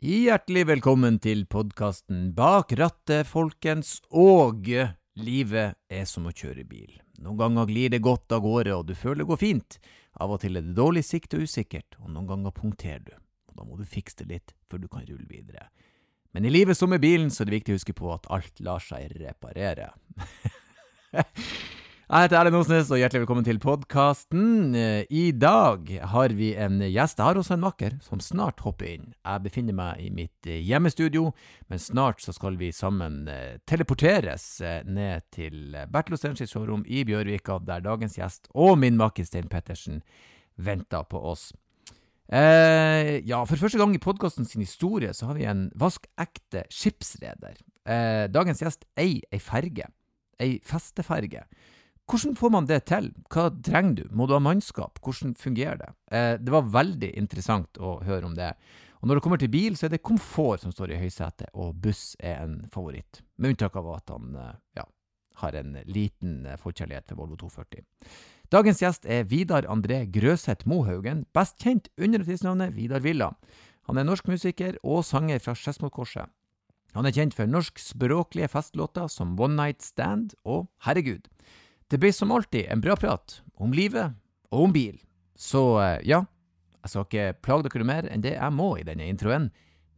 Hjertelig velkommen til podkasten Bak rattet, folkens, og livet er som å kjøre bil. Noen ganger glir det godt av gårde, og du føler det går fint. Av og til er det dårlig sikt og usikkert, og noen ganger punkterer du. Og da må du fikse det litt før du kan rulle videre. Men i livet som med bilen, så er det viktig å huske på at alt lar seg reparere. Jeg heter Erlend Osnes, og hjertelig velkommen til podkasten. I dag har vi en gjest. Jeg har også en makker som snart hopper inn. Jeg befinner meg i mitt eh, hjemmestudio, men snart så skal vi sammen eh, teleporteres eh, ned til Bertil Ostenskis showroom i Bjørvika, der dagens gjest og min makker Stein Pettersen venter på oss. Eh, ja, for første gang i podkasten sin historie så har vi en vaskekte skipsreder. Eh, dagens gjest eier ei ferge. Ei festeferge. Hvordan får man det til? Hva trenger du? Må du ha mannskap? Hvordan fungerer det? Eh, det var veldig interessant å høre om det. Og når det kommer til bil, så er det komfort som står i høysetet, og buss er en favoritt. Med unntak av at han eh, ja, har en liten eh, forkjærlighet for Volvo 240. Dagens gjest er Vidar André Grøseth Mohaugen, best kjent under tidsnavnet Vidar Villa. Han er norsk musiker og sanger fra Skedsmokorset. Han er kjent for norskspråklige festlåter som One Night Stand og Herregud. Det ble som alltid en bra prat om livet og om bil. Så eh, ja, jeg skal ikke plage dere mer enn det jeg må i denne introen.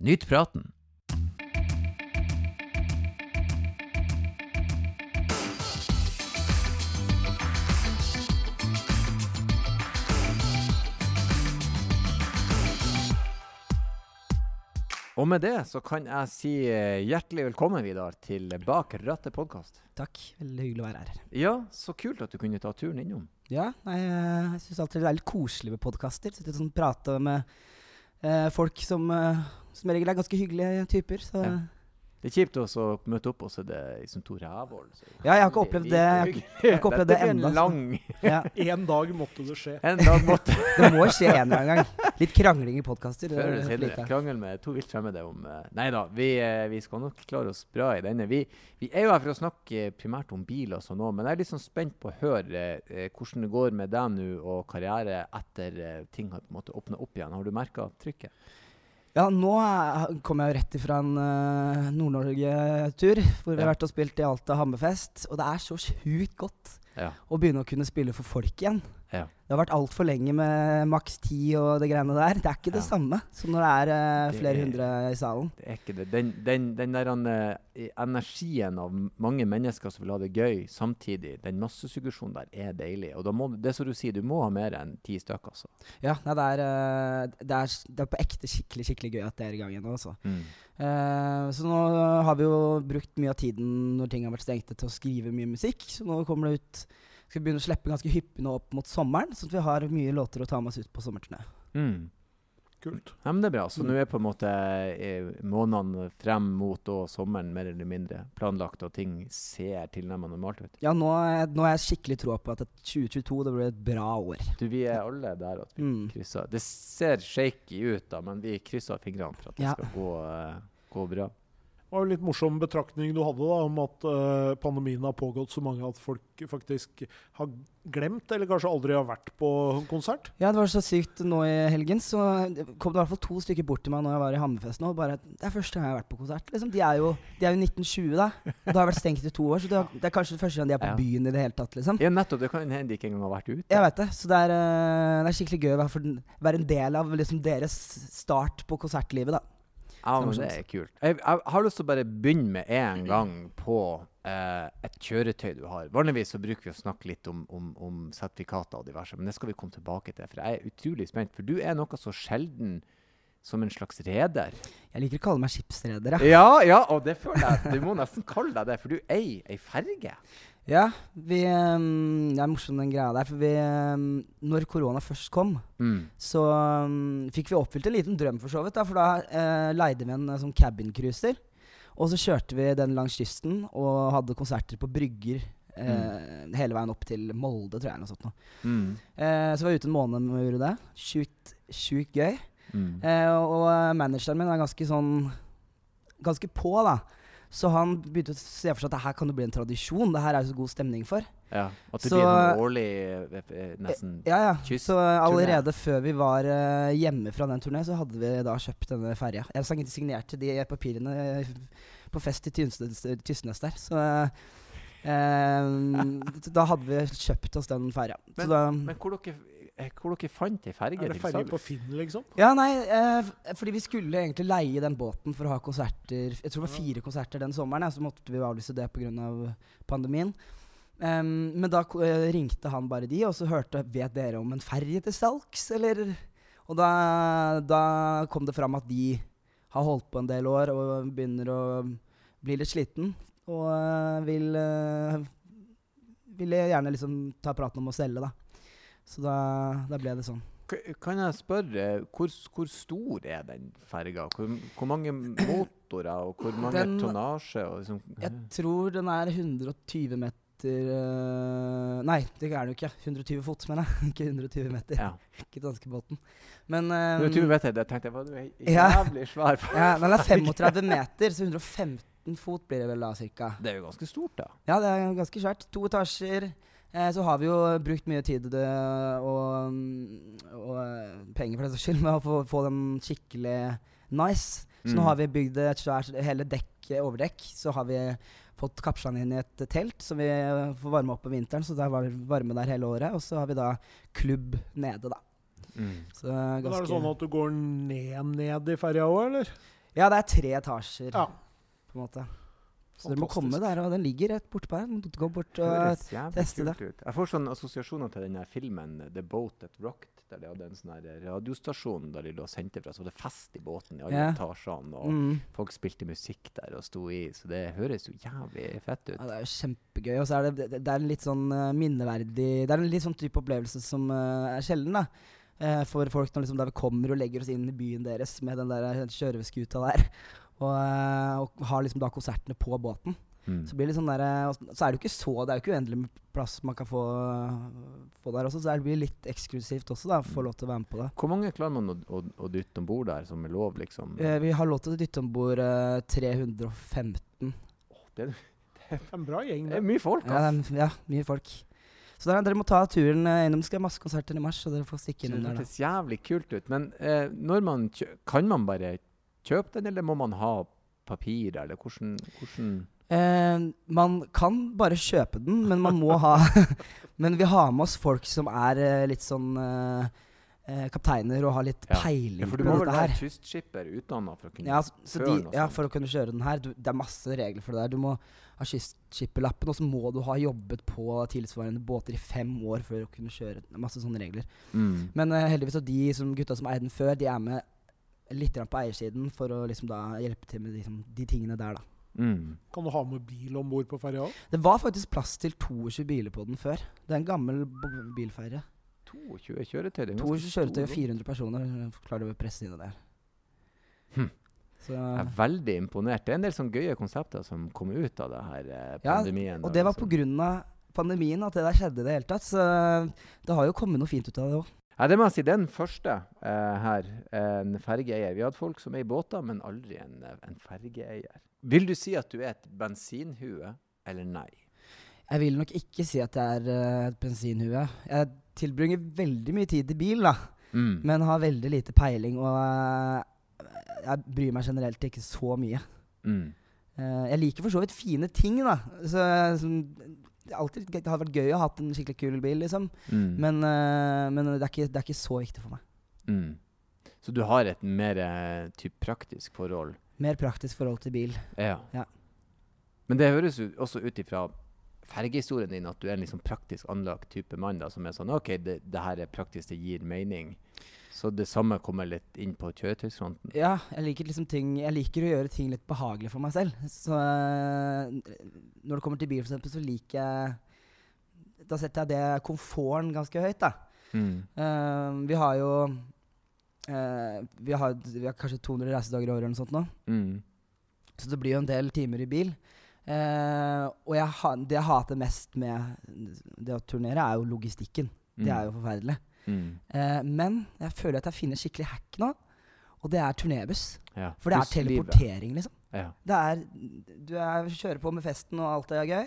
Nyt praten. Og med det så kan jeg si eh, hjertelig velkommen, Vidar, til Bak rattet podkast. Takk. Veldig hyggelig å være her. Ja, så kult at du kunne ta turen innom. Ja, eh, jeg syns alltid det er litt koselig med podkaster. Sånn, prate med eh, folk som eh, som regel er ganske hyggelige typer. Så Ja. Det er kjipt også å møte opp, og så er det liksom to rævhål. Ja, jeg har ikke opplevd det. Jeg har ikke- jeg har ikke opplevd det ennå. en lang ja, En dag måtte det skje. En dag måtte det må skje en eller annen gang. Litt krangling i podkaster. Før eller senere krangle med to vilt fremmede om uh, Nei da, vi, uh, vi skal nok klare oss bra i denne. Vi, vi er jo her for å snakke primært om bil og sånn òg, men jeg er litt sånn spent på å høre uh, hvordan det går med deg nå og karriere etter eh, ting har på en måte åpna opp igjen. Har du merka trykket? Ja, nå kom jeg jo rett ifra en uh, Nord-Norge-tur, hvor vi Ja. har vært og spilt i Alta Hammerfest. Og det er så sjukt godt Ja. å begynne å kunne spille for folk igjen. Ja. Det har vært altfor lenge med maks ti og det greiene der. Det er ikke det Ja. samme som når det er Det flere er- hundre i salen. Det er ikke det. Den, den, den der eh, energien av mange mennesker som vil ha det gøy samtidig, den massesuggesjonen der, er deilig. Og må, det som du sier, du må ha mer enn ti stykker, altså. Ja, nei, det, er, uh, det, er, det er på ekte skikkelig skikkelig gøy at det er i gang igjen. altså. Mm. Så nå har vi jo brukt mye av tiden når ting har vært stengte, til å skrive mye musikk. Så nå kommer det ut Skal vi begynne å slippe ganske hyppig nå opp mot sommeren, sånn at vi har mye låter å ta med oss ut på sommerturné. Mm. Kult. Ja, men det er bra. Så Mm. nå er på en måte eh, månedene frem mot da, sommeren mer eller mindre planlagt, og ting ser tilnærmet normalt ut. Ja, nå, nå har jeg skikkelig troa på at 2022 det blir et bra år. Du, vi er alle der at vi Mm. krysser. Det ser shaky ut, da, men vi krysser fingrene for at det Ja. skal gå, uh, gå bra. Det var jo litt morsom betraktning du hadde da, om at uh, pandemien har pågått så mange at folk faktisk har glemt, eller kanskje aldri har vært på konsert. Ja, det var så sykt nå i helgen. Så kom det i hvert fall to stykker bort til meg når jeg var i Hammerfest nå. og Bare, det er første gang jeg har vært på konsert. Liksom. De er jo, de er jo 1920, da. Og det har vært stengt i to år, så det er kanskje første gang de er på Ja. byen i det hele tatt. liksom. Ja, nettopp. Det kan hende de ikke engang har vært ute. Jeg vet det. Så det er, uh, det er skikkelig gøy å være, være en del av liksom, deres start på konsertlivet, da. Ja, men det er kult. Jeg, jeg har lyst til å bare begynne med en gang på eh, et kjøretøy du har. Vanligvis så bruker vi å snakke litt om, om, om sertifikater og diverse, men det skal vi komme tilbake til. For jeg er utrolig spent, for du er noe så sjelden som en slags reder. Jeg liker å kalle meg skipsreder, ja. Ja, ja, og det føler jeg. Du må nesten kalle deg det, for du eier ei ferge. Ja, vi um, Det er morsom den greia der, for vi um, Når korona først kom, Mm. så um, fikk vi oppfylt en liten drøm, for så vidt. Da, for da uh, leide vi en uh, sånn cabincruiser. Og så kjørte vi den langs kysten og hadde konserter på brygger eh, hele veien opp til Molde, tror jeg. eller Noe sånt. Mm. Så var vi ute en måned med å gjøre det. Sjukt, sjukt gøy. Mm. Og manageren min er ganske sånn Ganske på, da. Så han begynte å se for seg at det her kan jo bli en tradisjon. Det her er jo så god stemning for. Ja, At det Så- blir en årlig eh, eh, nesten Ja, ja. Kyst- Så eh, allerede før vi var eh, hjemme fra den turneen, så hadde vi da kjøpt denne ferja. Jeg sang- ikke signerte de papirene eh, på fest i Tysnes der. Så eh, da hadde vi kjøpt oss den ferja. Men- Men hvor dere, eh, hvor dere fant ei ferge Er det ferge på Finn, liksom? Ja, nei, eh, fordi vi skulle egentlig leie den båten for å ha konserter Jeg tror det var fire konserter den sommeren, så måtte vi avlyse det pga. pandemien. Um, men da eh, ringte han bare de, og så hørte Vet dere om en ferge til salgs, eller? Og da, da kom det fram at de har holdt på en del år og begynner å bli litt sliten. Og eh, vil eh, Ville gjerne liksom ta praten om å selge, da. Så da, da ble det sånn. Kan jeg spørre, hvor, hvor stor er den ferga? Hvor, hvor mange motorer og hvor mange Den- tonnasje? Liksom, Jeg tror den er 120 meter øh, Nei, det er den jo ikke. 120 fot, mener jeg. ikke 120 meter. ja. Ikke danskebåten. Men um, 120 meter, det tenkte jeg var er Ja. jævlig svær. ja, den er 35 meter, så 115 fot blir det vel da, cirka. Det er jo ganske stort, da. Ja, det er ganske svært. To etasjer. Eh, så har vi jo brukt mye tid øh, og, og øh, penger for det saks skyld med å få, få den skikkelig nice. Så nå Mm. har vi bygd et svært hele dekk, overdekk. Så har vi fått kapsla den inn i et telt som vi får varme opp på vinteren. Så det er var- varme der hele året. Og så har vi da klubb nede, da. Mm. Så er Men ganske er det sånn at du går ned ned i ferja òg, eller? Ja, det er tre etasjer, Ja. på en måte. Så dere må komme der, og den ligger rett bortpå her. Gå bort og teste det. ut. Jeg får sånne assosiasjoner til den filmen eh, 'The Boat That Rocked', der de hadde en sånn her radiostasjon der de lå og sendte fra. Så var det fest i båten i alle yeah. etasjene, og mm. folk spilte musikk der og sto i. Så det høres jo jævlig fett ut. Ja, det er jo kjempegøy. Og så er det, det, er en litt sånn eh, minneverdig Det er en litt sånn type opplevelse som uh, er sjelden, da. Eh, for folk når liksom, vi kommer og legger oss inn i byen deres med den der eh, kjøreskuta der. Og, eh, og har liksom da konsertene på båten. Mm. Så blir det sånn der, eh, så er det jo ikke så Det er jo ikke uendelig med plass man kan få, få der også, så det blir litt eksklusivt også, da. Få lov til å være med på det. Hvor mange klarer man å, å, å dytte om bord der, som er lov, liksom? Eh, vi har lov til å dytte om bord eh, 315. det, Det er en bra gjeng, det er mye folk, Ja, er, ja, mye folk. Så der, dere må ta turen innom. Det skal være masse konserter i mars, så dere får stikke innom det der. Det høres jævlig kult ut. Men eh, når man kjø kan man bare kjøpe den, eller må man ha papir, eller hvordan, hvordan Eh, man kan bare kjøpe den, men man må ha Men vi har med oss folk som er eh, litt sånn eh, eh, kapteiner og har litt Ja. peiling Ja, for du må vel dette være kystskipper utdanna for å kunne Ja, så, så de, noe ja, for å kunne kjøre den her. Du, det er masse regler for det der. Du må ha kystskipperlappen, og så må du ha jobbet på tilsvarende båter i fem år for å kunne kjøre. Det er masse sånne regler. mm. Men eh, heldigvis og de som gutta som eide den før, de er med litt på eiersiden for å liksom da hjelpe til med liksom, de tingene der, da. Mm. Kan du ha med bil om bord på ferja òg? Det var faktisk plass til 22 biler på den før. Det er en gammel bilferje. 22 kjøretøy. det er 22 kjøretøy og 400 personer eh, klarer du å presse inn i der. Hm. Så, Jeg er veldig imponert. Det er en del sånne gøye konsepter som kom ut av det her eh, Ja, og det var liksom. pga. pandemien at det der skjedde i det hele tatt. Så det har jo kommet noe fint ut av det òg. Ja, det må jeg si. Den første eh, her, en fergeeier. Vi hadde folk som er i båter, men aldri en, en fergeeier. Vil du si at du er et bensinhue, eller nei? Jeg vil nok ikke si at jeg er uh, et bensinhue. Jeg tilbringer veldig mye tid i bil, da. Mm. Men har veldig lite peiling, og uh, jeg bryr meg generelt ikke så mye. Mm. Uh, jeg liker for så vidt fine ting, da. Så, som, alltid, det hadde vært gøy å ha hatt en skikkelig kul bil, liksom. Mm. Men, uh, men det, er ikke, det er ikke så viktig for meg. Mm. Så du har et mer eh, typ praktisk forhold? Mer praktisk forhold til bil. Ja. Ja. Men det høres jo også ut ifra fergehistorien din at du er en liksom praktisk anlagt type mann da, som er sånn OK, det, det her er praktisk, det gir mening. Så det samme kommer litt inn på kjøretøysfronten. Ja, jeg liker liksom ting Jeg liker å gjøre ting litt behagelig for meg selv. Så eh, når det kommer til bil, for eksempel, så liker jeg Da setter jeg det komforten ganske høyt, da. Mm. Uh, vi har jo uh, vi, har, vi har kanskje 200 reisedager i året eller noe sånt nå. Mm. Så det blir jo en del timer i bil. Eh, og jeg det jeg hater mest med det å turnere, er jo logistikken. Det er jo forferdelig. mm. Eh, men jeg føler at jeg finner skikkelig hack nå, og det er turnébuss. ja. For det er teleportering, liksom. Ja. Det er, du er, kjører på med festen, og alt er gøy.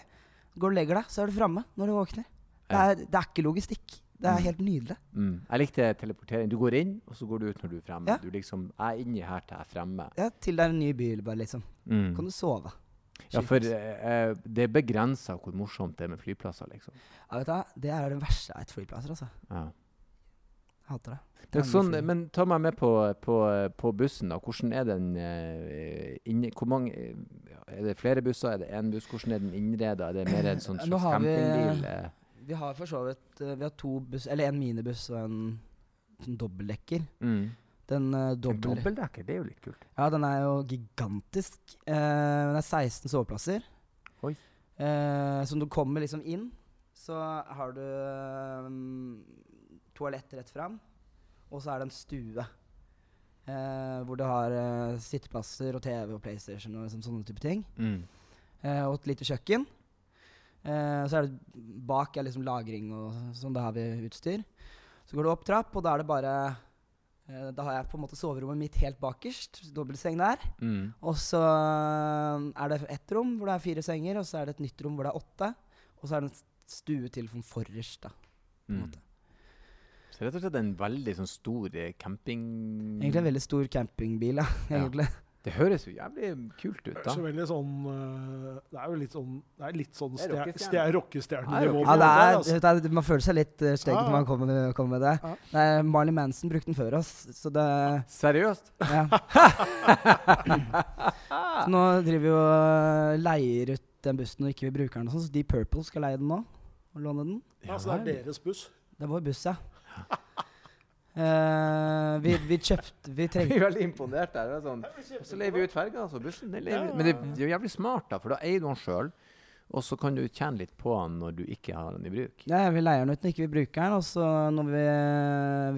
Går og legger deg, så er du framme når du våkner. Det er, det er ikke logistikk. Det er Mm. helt nydelig. Mm. Jeg likte teleportering. Du går inn, og så går du ut når du er fremme. Ja. Du liksom er inni her til jeg er fremme. Ja, til det er en ny by, bare liksom. Mm. Kan du sove. Ja, for eh, det er begrensa hvor morsomt det er med flyplasser, liksom. Ja, vet du, hva? det er det verste jeg vet flyplasser, altså. Ja. Jeg hater det. Det sånn, men ta meg med på, på, på bussen. da. Hvordan er den eh, inni, Hvor mange eh, Er det flere busser? Er det én buss? Hvordan er den innreda? Er det mer en sånn slags har vi- campingbil? eh? Vi har for så vidt eh, Vi har to buss, eller en minibuss og en sånn dobbeltdekker. Mm. Den uh, dobbel... Dobbeltdekker, det er jo litt kult. Ja, den er jo gigantisk. Uh, den er 16 soveplasser. Oi. Uh, så når du kommer liksom inn, så har du um, toalett rett fram, og så er det en stue. Uh, hvor du har uh, sitteplasser og TV og PlayStation og liksom, sånne type ting. Mm. Uh, og et lite kjøkken. Så er det bak er liksom lagring og sånn. Da har vi utstyr. Så går du opp trapp, og da er det bare Da har jeg på en måte soverommet mitt helt bakerst. Dobbeltseng der. Mm. Og så eh, er det ett rom hvor det er fire senger, og så er det et nytt rom hvor det er åtte. Og så er det en stue til sånn forrest, da. På en Mm. måte. Så rett og slett en veldig sånn stor eh, camping... Egentlig en veldig stor campingbil, ja. Ja. Det høres jo jævlig kult ut, da. Det er jo veldig sånn øh, Det er jo litt sånn Det er litt sånn Det er stjer- rockestjerne. stjer- rockestjernenivå. Ja, det det, er, altså. vet du, Man føler seg litt steget stygg Ja, når man kommer, kommer med det. Ja. Nei, Marley Manson brukte den før oss, så det Seriøst? ja. Så nå driver vi og øh, leier ut den bussen og ikke vi bruker den, og sånn, så Deep Purple skal leie den nå. Og låne den. Ja, så det er deres buss. Det er vår buss, ja. Eh, vi, vi kjøpte Vi Jeg trengte er veldig imponert der. Er sånn. Så leier vi ut ferga, altså bussen. Det ja. Men det, det er jo jævlig smart, da, for da eier du den sjøl. Og så kan du tjene litt på den når du ikke har den i bruk. Ja, vi leier den ut når ikke vi bruker den. Og så når vi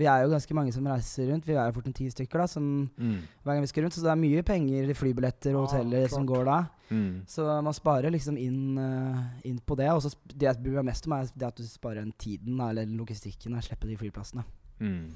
Vi er jo ganske mange som reiser rundt. Vi er jo fort en ti stykker da som Mm. hver gang vi skal rundt. Så det er mye penger i flybilletter og Ja, hoteller som går da. Mm. Så man sparer liksom inn, uh, inn på det. Og så det jeg bryr meg mest om, er det at du sparer den tiden, eller logistikken, Slipper de flyplassene. Mm.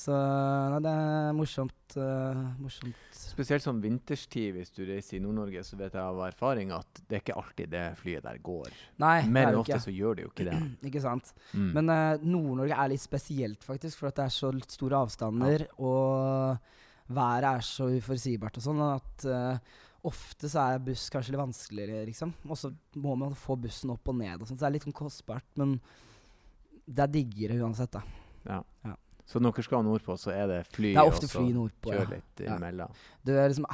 Så nei, det er morsomt. uh, morsomt. Spesielt sånn vinterstid, hvis du reiser i Nord-Norge, så vet jeg av erfaring at det er ikke alltid det flyet der går. Nei, Mer er enn ofte ikke. så gjør det jo ikke det. Ikke sant. Mm. Men uh, Nord-Norge er litt spesielt, faktisk, for at det er så litt store avstander, og været er så uforutsigbart og sånn at uh, ofte så er buss kanskje litt vanskeligere, liksom. Og så må man få bussen opp og ned og sånn, så det er litt sånn kostbart, men det er diggere uansett, da. Ja. ja. Så når dere skal nordpå, så er det fly, Det er ofte og så fly nordpå, ja. litt litt Ja. imellom. Det er liksom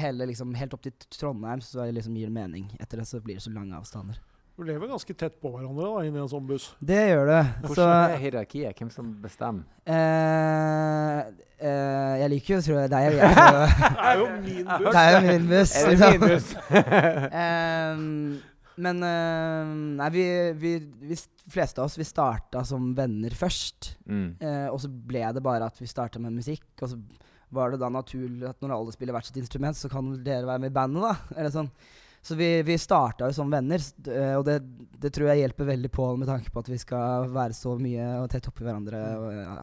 hele, liksom, Helt opp til Trondheim så er det liksom gir det mening. Etter det så blir det så lange avstander. Du lever ganske tett på hverandre da, inni en sånn buss. Det gjør det. Så er hierarkiet? Hvem som bestemmer? eh, eh, Jeg liker jo å tro det er deg Det er jo min buss! det er jo min buss. Er det liksom. min buss? Ehm, men uh, Nei, vi, vi, vi fleste av oss vi starta som venner først. mm. Uh, og så ble det bare at vi starta med musikk. Og så var det da naturlig at når alle spiller hvert sitt instrument, så kan dere være med i bandet, da. Eller sånn. Så vi, vi starta jo som venner, uh, og det, det tror jeg hjelper veldig på med tanke på at vi skal være så mye og tett oppi hverandre. Og, ja.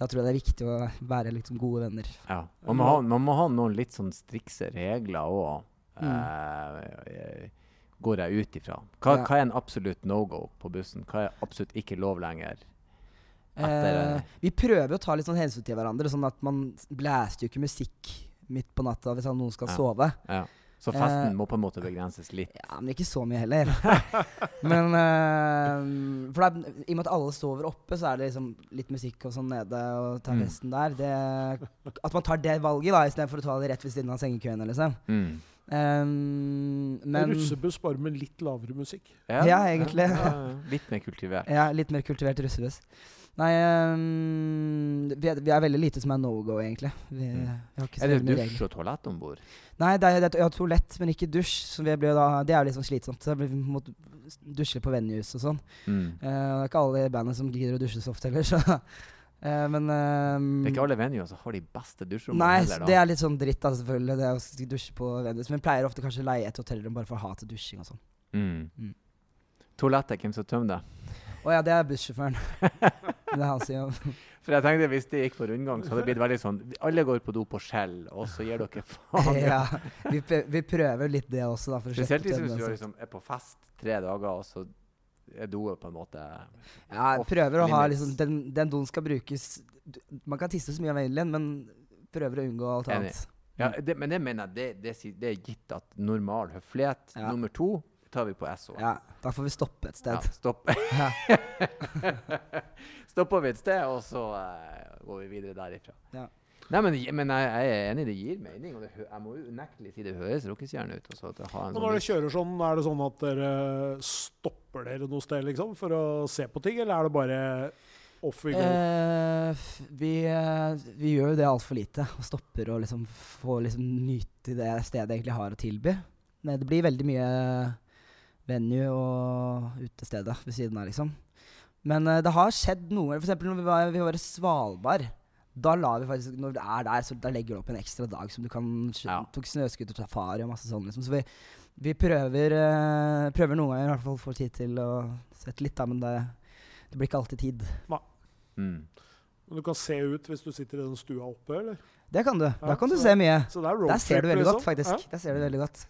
Da tror jeg det er viktig å være liksom gode venner. Ja. Man må, ha, man må ha noen litt sånn strikse regler òg, Mm. Går jeg ut ifra. Hva, Ja. hva er en absolutt no go på bussen? Hva er absolutt ikke lov lenger? Eh, vi prøver å ta litt sånn hensyn til hverandre, sånn at man blæster jo ikke musikk midt på natta hvis noen skal Ja. sove. Ja. Så festen Eh, må på en måte begrenses litt. Ja, men ikke så mye heller. men eh, For er, i og med at alle sover oppe, så er det liksom litt musikk og sånn nede og tar Mm. der. Det, at man tar det valget da istedenfor å ta det rett ved siden av sengekøene, liksom. Mm. Um, men Russebuss bare med litt lavere musikk. Ja, egentlig. ja, ja. Litt mer kultivert. Ja, litt mer kultivert russebuss. Nei, um, vi, er, vi er veldig lite som er no go, egentlig. Vi, Mm. vi har ikke så Er det dusj regler. og toalett om bord? Nei, det er, det er, ja, toalett, men ikke dusj. Så vi blir da, det er jo litt sånn slitsomt. Så vi må dusje på venues og sånn. Mm. Uh, det er ikke alle i bandet som gidder å dusje så ofte heller, så eh, Men um, Det er ikke alle venuer som har de beste dusjrommene Nei, heller, det er litt sånn dritt, da, selvfølgelig. Det å dusje på venues. Men pleier ofte kanskje å leie et hotellrom bare for å ha til dusjing og sånn. Mm. Mm. Toalettet, hvem som tømmer det? Å ja, det er bussjåføren. det er hans jobb. For jeg tenkte hvis det gikk på rundgang, så hadde det blitt veldig sånn Alle går på do på skjell, og så gir dere faen. ja, vi, vi prøver litt det også, da. Spesielt hvis du liksom er på fest tre dager, og så doet på en måte Ja, jeg prøver å ha liksom Den, den doen skal brukes Man kan tisse så mye av vil men prøver å unngå alt annet. ja, det, Men det mener jeg det, det, det er gitt at normal høflighet Ja. nummer to tar vi på SO. Ja, da får vi stoppe et Ja, sted. stopp. Ja. Stopper vi et sted, og så uh, går vi videre derifra. Ja. Nei, men, men jeg, jeg er enig, det gir mening. Og det, jeg må unektelig si det høres rockestjerne ut. Også, at jeg har en Og sånn når dere kjører sånn, er det sånn at dere stopper dere noe sted liksom, for å se på ting, eller er det bare off we go? Eh, vi, eh, vi gjør jo det altfor lite, og stopper og liksom får liksom nyte det stedet egentlig har å tilby. Men det blir veldig mye venue og utestedet ved siden av, liksom. Men eh, det har skjedd noe. Eksempel når vi var, vi var i Svalbard. Da la vi faktisk, når du er der, så da legger du opp en ekstra dag som du kan Ja. Tok snøscooter-safari og masse sånn, liksom. Så vi, vi prøver, uh, prøver noen ganger i hvert fall å få tid til å sette litt, da, men det, det blir ikke alltid tid. mm. Men Du kan se ut hvis du sitter i den stua oppe, eller? Det kan du. Ja, da kan du se mye. Så det er Der ser du veldig liksom. godt, faktisk. Der ser du veldig godt.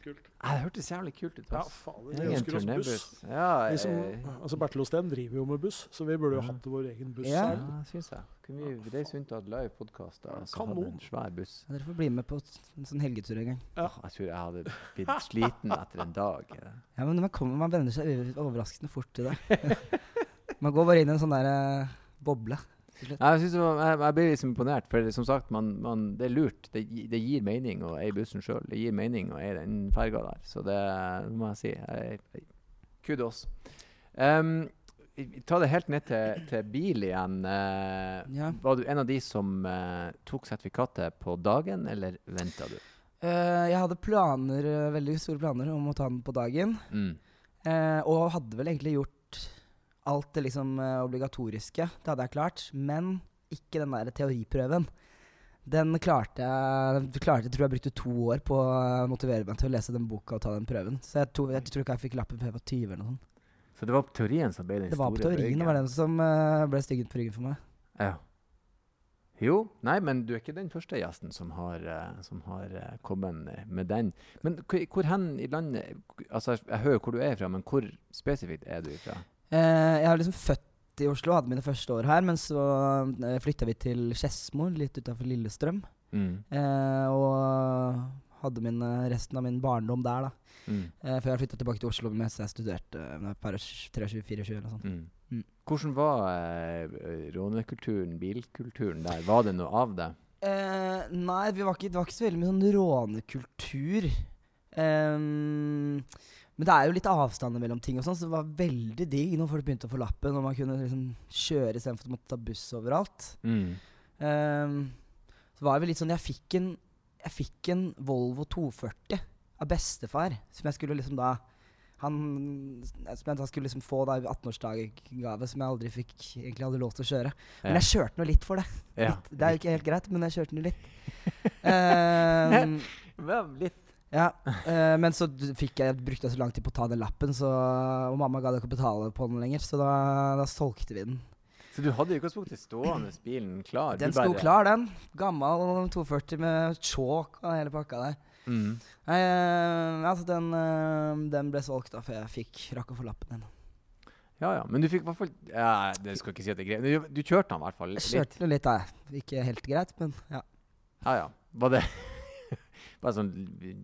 Ja, kult. Ja, det hørtes jævlig kult ut. Ja, fader. Vi er ønsker oss buss. Ja, jeg... som, eh, altså Bertil Osten driver jo med buss, så vi burde jo hatt vår egen buss Ja. her. ja, syns jeg. Kunne vi reist rundt og hatt live podkast og altså, hatt en svær buss? Dere får bli med på en sånn helgetur en gang. Ja. Jeg tror jeg hadde blitt sliten etter en dag. Ja, men man, kommer, man venner seg overraskende fort til det. man går bare inn i en sånn der uh, boble. Til slutt. Jeg, var, jeg, jeg ble liksom imponert, for som sagt, man, man, det er lurt. Det, det gir mening å eie bussen sjøl. Det gir mening å eie den ferga der. Så det må jeg si. Jeg, kudos. Um, ta det helt ned til, til bil igjen. Uh, Ja. Var du en av de som uh, tok sertifikatet på dagen, eller venta du? Uh, jeg hadde planer, veldig store planer om å ta den på dagen. Mm. og hadde vel egentlig gjort alt det liksom eh, obligatoriske. Det hadde jeg klart. Men ikke den der teoriprøven. Den klarte jeg klarte, tror jeg brukte to år på å motivere meg til å lese den boka og ta den prøven. Så jeg, to, jeg tror ikke jeg fikk lappen før jeg var 20 eller noe sånt. Så det var teorien som ble den Det var på store teorien det var den som eh, ble styggen på ryggen for meg. Ja. Jo, nei, men du er ikke den første gjesten som har, eh, som har kommet med den. Men hvor hen i landet Altså, jeg hører hvor du er fra, men hvor spesifikt er du fra? Eh, jeg er liksom født i Oslo, hadde mine første år her. Men så uh, flytta vi til Skedsmo, litt utafor Lillestrøm. Mm. Eh, og hadde min, eh, resten av min barndom der, da. Mm. Eh, før jeg flytta tilbake til Oslo mens jeg studerte uh, par 23-24 eller sånt. Mm. Mm. Hvordan var eh, rånekulturen, bilkulturen der? Var det noe av det? Eh, nei, vi var ikke, det var ikke så veldig mye sånn rånekultur. Ehm, men det er jo litt avstander mellom ting, og sånn, så det var veldig digg når folk begynte å få lappen, og man kunne liksom kjøre istedenfor å måtte ta buss overalt. Mm. Um, så var det vel litt sånn Jeg fikk en, jeg fikk en Volvo 240 av bestefar, som jeg skulle liksom da han, som jeg da skulle liksom få da 18-årsdaggave, som jeg aldri fikk egentlig hadde lov til å kjøre. Men jeg kjørte nå litt for det. ja. Litt. Det er jo ikke helt greit, men jeg kjørte noe litt. Um, litt. Ja, eh, men så fikk jeg, brukte jeg så lang tid på å ta den lappen, så, og mamma gadd ikke å betale på den lenger, så da, da solgte vi den. Så du hadde i utgangspunktet stående bilen klar? Den sto klar, den. Gammel 240 med chalk og hele pakka der. Mm. Eh, altså den, eh, den ble solgt da, før jeg fikk rakk å få lappen ennå. Ja ja, men du fikk i hvert fall ja, Det skal ikke si at det er greit. Du, du kjørte den i hvert fall Jeg kjørte den litt, da. Ikke helt greit, men ja. Ja ja. Var det bare sånn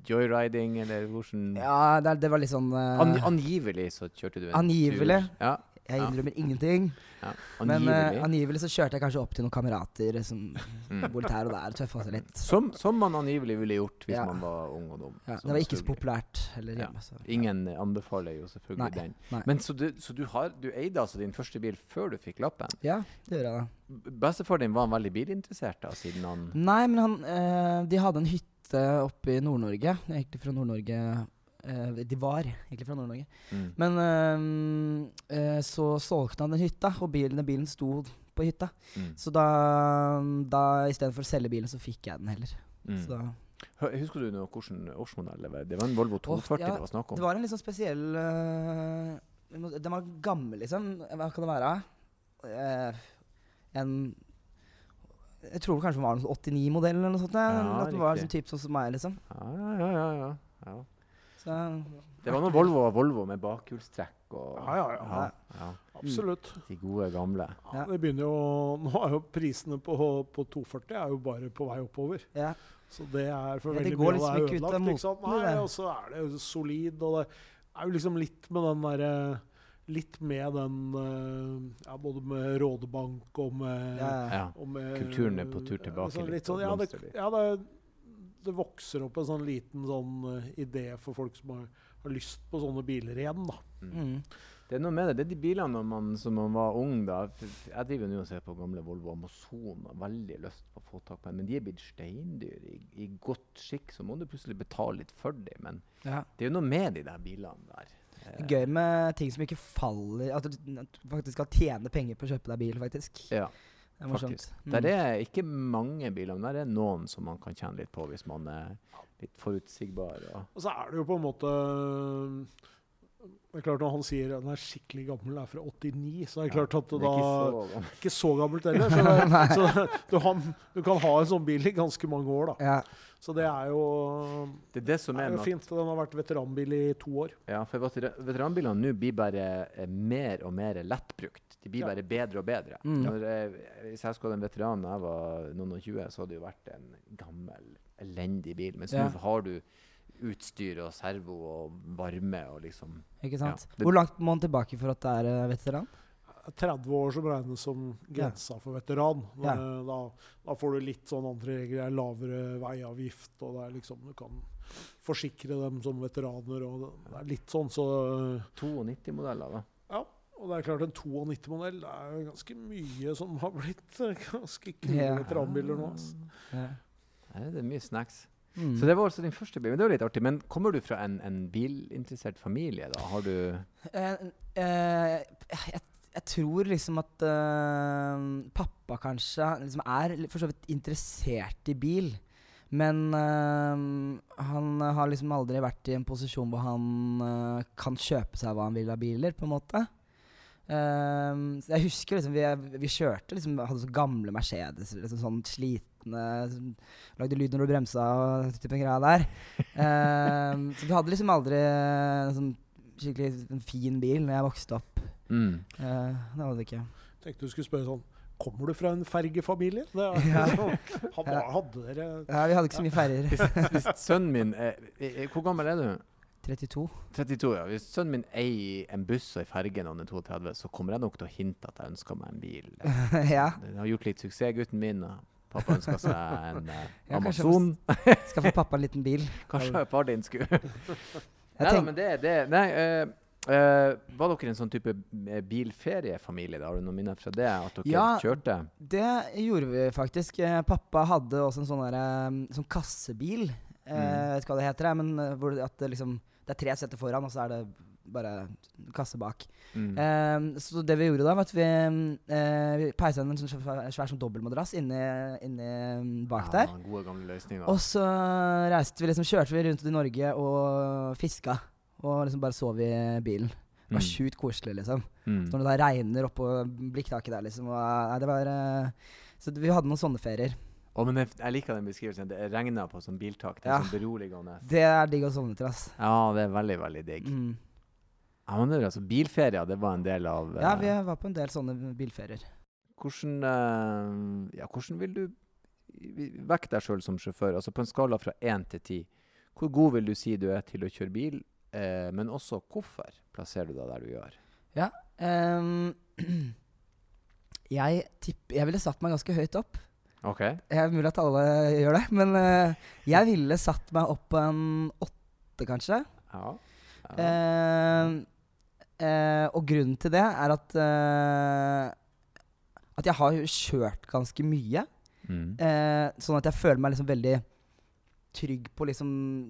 joyriding, eller hvordan Ja, det, det var litt sånn uh, An, Angivelig så kjørte du en Angivelig. tur. Ja, Jeg ja. innrømmer ingenting. ja. Men uh, Angivelig. så kjørte jeg kanskje opp til noen kamerater som Mm. bodde her og der. Tøffa seg litt. som, som man angivelig ville gjort hvis Ja. man var ung og dum. Ja, det var ikke så populært heller Ja. hjemme. Så. Ingen anbefaler jo selvfølgelig Nei, den. nei. Men så, du, så du, har, du eide altså din første bil før du fikk lappen? Ja, det gjør jeg da. Bestefaren din var han veldig bilinteressert da, siden han Nei, men han eh, De hadde en hytte oppe i Nord-Norge. Egentlig fra Nord-Norge eh, De var egentlig fra Nord-Norge. mm. Men eh, eh, så solgte han den hytta, og bilen, den bilen sto på hytta. Mm. Så da, da istedenfor å selge bilen, så fikk jeg den heller. Mm. Så da, Husker du noe hvordan årsmodell det var? Det var en Volvo 240 ja, det var snakk om? det var en litt sånn spesiell uh, Den var gammel, liksom. Hva kan det være? Uh, en Jeg tror kanskje det var noen 89-modell eller noe sånt. Ja, at det var sånn type sånn som meg, liksom. Ja, ja, ja, ja, ja. Så, Det var noen Volvo, Volvo med bakhjulstrekk og Ja, ja, ja. ja, ja. Absolutt. De gode, gamle. Ja, det begynner jo Nå er jo prisene på, på 240 er jo bare på vei oppover. ja. Så det er for Ja, veldig mye liksom er ødelagt. Ikke sant? Nei, og så er det jo solid, og det er jo liksom litt med den derre Litt med den eh, Ja, både med Rådebank og med, Ja, og med Kulturen er på tur tilbake sånn, litt, sånn, ja, det, ja det, det vokser opp en sånn liten sånn eh, idé for folk som har, har lyst på sånne biler igjen, da. Mm. Det er noe med det. Det er de bilene når man, som man var ung da. Jeg driver nå og ser på gamle Volvo Amazon og har veldig lyst på å få tak på en, men de er blitt steindyr. I, I godt skikk så må du plutselig betale litt for dem. Men ja. det er jo noe med de der bilene der. Det er Gøy med ting som ikke faller At du faktisk skal tjene penger på å kjøpe deg bil, faktisk. Ja, Det er morsomt. faktisk. Mm. Der er ikke mange biler, men der er noen som man kan tjene litt på hvis man er litt forutsigbar. Og Og så er det jo på en måte det er klart Når han sier at den er skikkelig gammel, er fra 89, så er det klart at det da er ikke så. Ikke så gammelt heller. Så, det, så du, har, du kan ha en sånn bil i ganske mange år, da. Ja. Så det er jo, Det er det som er er jo fint. at. Den har vært veteranbil i to år. Ja, for veteranbilene nå blir bare eh, mer og mer lettbrukt. De blir Ja. bare bedre og bedre. Mm. Når, eh, hvis jeg skulle hatt en veteran da jeg var noen og tjue, så hadde det jo vært en gammel, elendig bil. Mens Ja. nå har du utstyr og servo og varme og liksom Ikke sant? Ja, det- Hvor langt må man tilbake for at det er eh, veteran? 30 år som regnes som grensa for veteran. Ja. Eh, Da, da får du litt sånn andre regler. Lavere veiavgift, og det er liksom Du kan forsikre dem som veteraner, og det, det er litt sånn, så 92-modeller, da. Ja. Og det er klart, en 92-modell det er ganske mye som har blitt eh, ganske kule Ja. veteranbiler nå. Altså. Ja. Det er mye snacks. Mm. Så det var altså din første bil. Men det var litt artig. Men kommer du fra en, en bilinteressert familie, da? Har du Eh, eh, jeg, jeg tror liksom at uh, pappa kanskje liksom er for så vidt interessert i bil. Men uh, han har liksom aldri vært i en posisjon hvor han uh, kan kjøpe seg hva han vil av biler, på en måte. Jeg husker liksom vi, vi kjørte liksom Hadde så gamle Mercedes, liksom sånn slitne som Lagde lyd når du bremsa og typen greia der. Så vi hadde liksom aldri en sånn skikkelig en fin bil når jeg vokste opp. Mm. Eh, det hadde vi ikke. Tenkte du skulle spørre sånn Kommer du fra en fergefamilie? Det er, Ja. sånn, hadde, hadde dere Ja, vi hadde ikke så mye ferger. hvis, hvis sønnen min er, er, Hvor gammel er du? 32. 32, ja. Hvis sønnen min eier en buss og en ferge når han er 32, så kommer jeg nok til å hinte at jeg ønsker meg en bil. ja. Det har gjort litt suksess, gutten min. og Pappa ønska seg en eh, Ja, Amazon. Skal få pappa en liten bil. Kanskje far din skulle Nei da, men det, det Nei, eh, eh, var dere en sånn type eh, bilferiefamilie? da? Har du noen minner fra det? At dere Ja. kjørte? det gjorde vi faktisk. Eh, pappa hadde også en sånn der, sånn kassebil. Mm. Jeg vet ikke hva det heter, men det, liksom Det er tre setter foran, og så er det bare kasse bak. Mm. Uh, så det vi gjorde da, var at vi, uh, vi peisa inn en sånn svær, svær sånn dobbeltmadrass inni, inni bak der. Ja, løsninger. Og så reiste vi liksom, kjørte vi rundt i Norge og fiska. Og liksom bare sov i bilen. Det var Mm. sjukt koselig, liksom. Mm. Så når det da regner oppå blikktaket der, liksom. Og, nei, det var uh, Så vi hadde noen sånne ferier. Å, men jeg, jeg liker den beskrivelsen. Det regner på som biltak. Det er Ja. sånn beroligende. Det er digg å sovne til, ass. Ja, det er veldig, veldig digg. Mm. Ja, men det er altså Bilferier, det var en del av Ja, eh, vi var på en del sånne bilferier. Hvordan, uh, ja, hvordan vil du vekke deg sjøl som sjåfør? Altså På en skala fra én til ti, hvor god vil du si du er til å kjøre bil? Eh, men også hvorfor plasserer du deg der du gjør? Ehm, jeg tipp, Jeg ville satt meg ganske høyt opp. OK? Det er mulig at alle gjør det, men uh, jeg ville satt meg opp på en åtte, kanskje. Ja. ja. Uh, uh, og grunnen til det er at eh, At jeg har kjørt ganske mye. Mm. Sånn at jeg føler meg liksom veldig trygg på liksom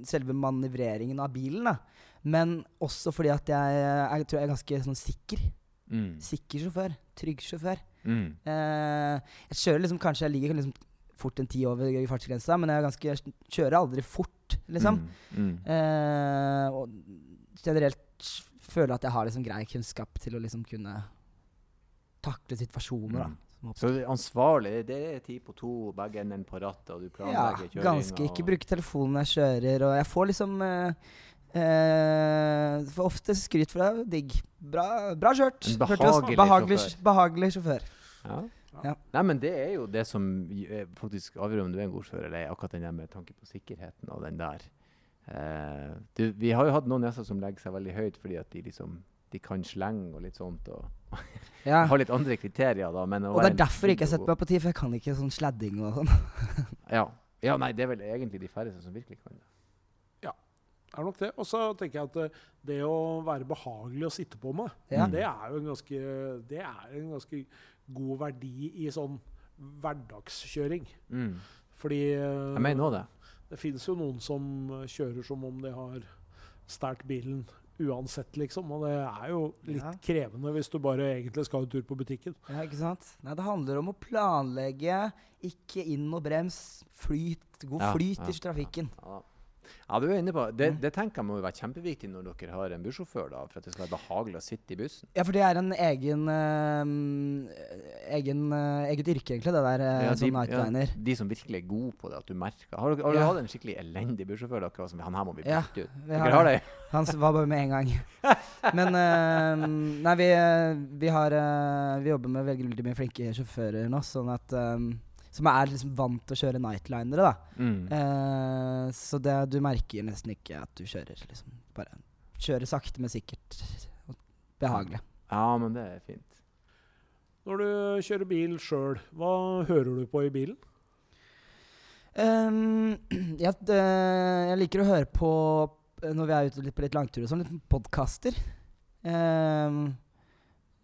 selve manøvreringen av bilen. Da. Men også fordi at jeg, jeg tror jeg er ganske sånn sikker. Mm. Sikker sjåfør. Trygg sjåfør. Mm. Eh, jeg kjører liksom kanskje Jeg ligger liksom fort en ti over fartsgrensa, men jeg er ganske, kjører aldri fort, liksom. Mm. Mm. Eh, og generelt føler jeg at jeg har liksom grei kunnskap til å liksom kunne takle situasjoner da, Mm. Så ansvarlig, det er ti på to, begge endene på rattet, og du planlegger Ja, kjøringa. ganske. Ikke bruke telefonen når jeg kjører, og jeg får liksom eh, eh, Får ofte skryt for deg. Digg. Bra, bra kjørt. Behagelig behagelig, sjåfør. behagelig sjåfør. Ja. Ja. Nei, men det er jo det som eh, faktisk avgjør om du er en god sjåfør eller ei, akkurat den der med tanke på sikkerheten og den der. Eh, du, vi har jo hatt noen gjester som legger seg veldig høyt fordi at de liksom de kan slenge og litt sånt. og Ja. Har litt andre kriterier, da. Men Og det er derfor jeg ikke setter meg på tid, for jeg kan ikke sånn sladding og sånn. Ja. ja, nei, det er vel egentlig de færreste som virkelig kan det. Er nok det. Og så tenker jeg at eh, det å være behagelig å sitte på med, Ja. det er jo en ganske, det er en ganske god verdi i sånn hverdagskjøring. Mm. Fordi eh, Jeg mener òg det. det fins jo noen som eh, kjører som om de har stjålet bilen uansett, liksom. Og det er jo litt Ja. krevende hvis du bare egentlig skal en tur på butikken. Ja, ikke sant? Nei, det handler om å planlegge, ikke inn og brems. Flyt, god Ja, flyt i trafikken. Ja. Ja, du er inne på det. Mm. Det tenker jeg må være kjempeviktig når dere har en bussjåfør, da, for at det skal være behagelig å sitte i bussen. Ja, for det er en egen, eh, egen eh, eget yrke, egentlig, det der uh, Ja, som nightliner. de som virkelig er gode på det, at du merker Har, dere- har du hatt en skikkelig elendig bussjåfør? Dere som, Han her må vi Ja, bytte ut. Dere har har det. Han var bare med én gang. Men eh, Nei, vi, vi har eh, Vi jobber med veldig mye flinke sjåfører nå, sånn at eh, Som er liksom vant til å kjøre nightlinere, da. Mm. Eh, så det, du merker nesten ikke at du kjører, liksom. Bare kjører sakte, men sikkert. og Behagelig. Ja, men det er fint. Når du kjører bil sjøl, hva hører du på i bilen? Um, jeg, det, jeg liker å høre på når vi er ute litt på litt langturer sånn, litt podkaster. Um,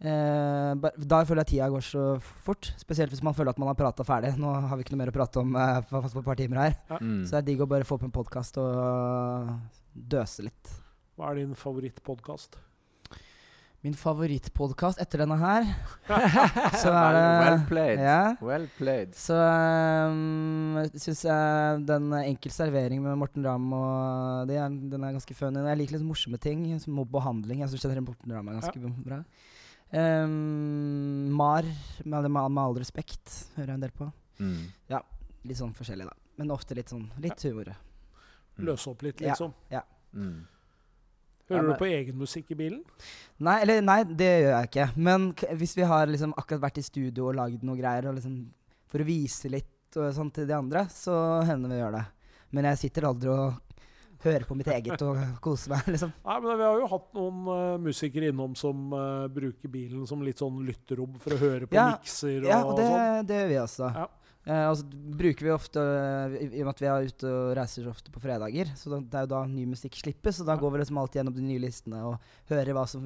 eh, da føler jeg tida går så fort. Spesielt hvis man føler at man har prata ferdig. Nå har vi ikke noe mer å prate om uh, på på et par timer her. Mm. Så det er digg å bare få opp en podkast og døse litt. Hva er din favorittpodkast? Min favorittpodkast etter denne her, så er det well played. Ja. Well played. Så um, syns jeg den Enkel servering med Morten Ramm og det er, den er ganske funny. Jeg liker litt morsomme ting, som mobb og handling. Jeg syns Morten Ramm er ganske bra. Um, Mar, med, med, med all respekt, hører jeg en del på. Mm. Litt sånn forskjellig, da. Men ofte litt sånn litt humor. Mm. Løse opp litt, Ja. liksom. Mm. Hører Ja, men- du på egen musikk i bilen? Nei, eller nei, det gjør jeg ikke. Men k hvis vi har liksom akkurat vært i studio og lagd noe greier, og liksom for å vise litt og sånn til de andre, så hender vi gjør det. Men jeg sitter aldri og hører på mitt eget og kose meg, liksom. Nei, men Vi har jo hatt noen uh, musikere innom som uh, bruker bilen som litt sånn lytterom for å høre på Ja, mikser og, Ja, og det, sånn. det gjør vi også. Ja. Eh, altså, bruker vi ofte eh, I i og med at vi er ute og reiser så ofte på fredager, så da, det er jo da ny musikk slippes, Og da Ja. går vi liksom alltid gjennom de nye listene og hører hva som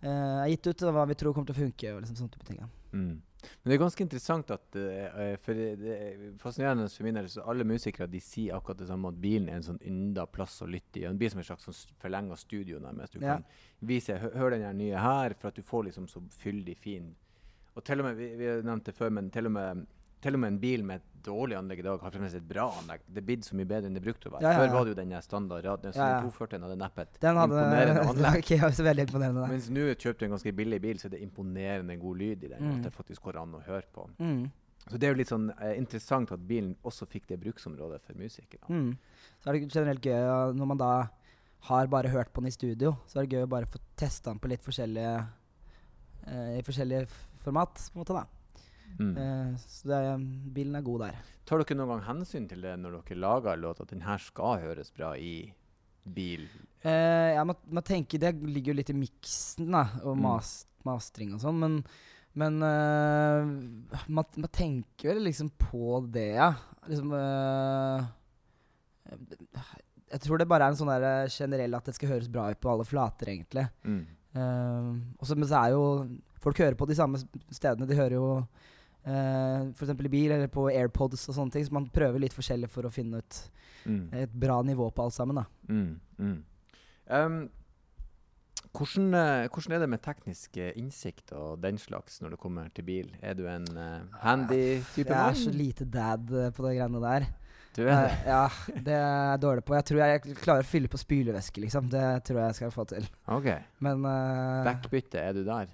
eh, er gitt ut, og hva vi tror kommer til å funke, og liksom sånne type ting. ja. Mm. Men det er ganske interessant at uh, For det er fascinerende for min del, så alle musikere de sier akkurat det samme, at bilen er en sånn ynda plass å lytte i. Den blir som en slags sånn forlenga studio, nærmest. Du Ja. kan vise hø, Hør den her nye her, for at du får liksom så fyldig fin Og til og med, vi, vi nevnt det før, men til og med til og med en bil med et dårlig anlegg i dag har fremdeles et bra anlegg. Det er blitt så mye bedre enn det brukte å være. Ja, ja, Før var det jo den der standard radioen. Ja, ja. hadde neppet Den hadde imponerende anlegg. Okay, veldig imponerende. Nei. Mens nå kjøper du en ganske billig bil, så er det imponerende god lyd i den. Mm. At det faktisk går an å høre på. Mm. Så det er jo litt sånn eh, interessant at bilen også fikk det bruksområdet for musikere. Mm. Så er det generelt gøy når man da har bare hørt på den i studio, så er det gøy å bare få testa den på litt forskjellige eh, I forskjellige format, på en måte, da. Mm. Eh, så det bilen er god der. Tar dere noen gang hensyn til det når dere lager låt, at den her skal høres bra i bil? Eh, ja, man, man tenker Det ligger jo litt i miksen, da, og Mm. mas, mastring og sånn, men men eh, man, man tenker vel liksom på det, ja. Liksom eh, Jeg tror det bare er en sånn der eh, generell at det skal høres bra ut på alle flater, egentlig. Mm. Uh, også, men så er jo Folk hører på de samme stedene. De hører jo uh, f.eks. i bil eller på AirPods og sånne ting. Så man prøver litt forskjellig for å finne ut Mm. et bra nivå på alt sammen. da Mm. Mm. Um, hvordan, eh, hvordan er det med teknisk eh, innsikt og den slags når det kommer til bil? Er du en uh, handy type Jeg er så lite dad eh, på de greiene der. Du er det? Uh, ja, det er jeg dårlig på. Jeg tror jeg klarer å fylle på spylevæske, liksom. Det tror jeg jeg skal få til. OK. Men uh, Backbytte, er du der?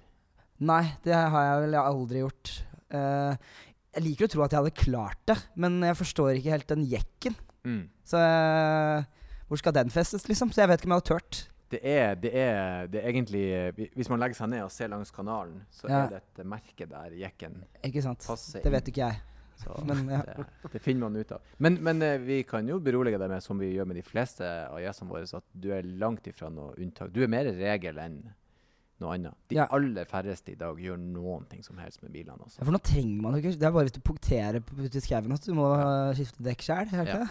Nei, det har jeg vel aldri gjort. Eh, jeg liker å tro at jeg hadde klart det, men jeg forstår ikke helt den jekken. Mm. Så eh, hvor skal den festes, liksom? Så jeg vet ikke om jeg hadde turt. Det er, det, er, det er egentlig Hvis man legger seg ned og ser langs kanalen, så Ja. er det et merke der jekken Ikke sant? passer Det vet ikke jeg. Så Men, ja. det, det finner man ut av. Men, men eh, vi kan jo berolige deg med, som vi gjør med de fleste av gjestene våre, at du er langt ifra noe unntak. Du er mer regel enn noe annet. De Ja. aller færreste i dag gjør noen ting som helst med bilene. Ja, Altså. For nå trenger man jo ikke Det er bare hvis du punkterer på- ute i skauen at du må ja. skifte dekk sjøl.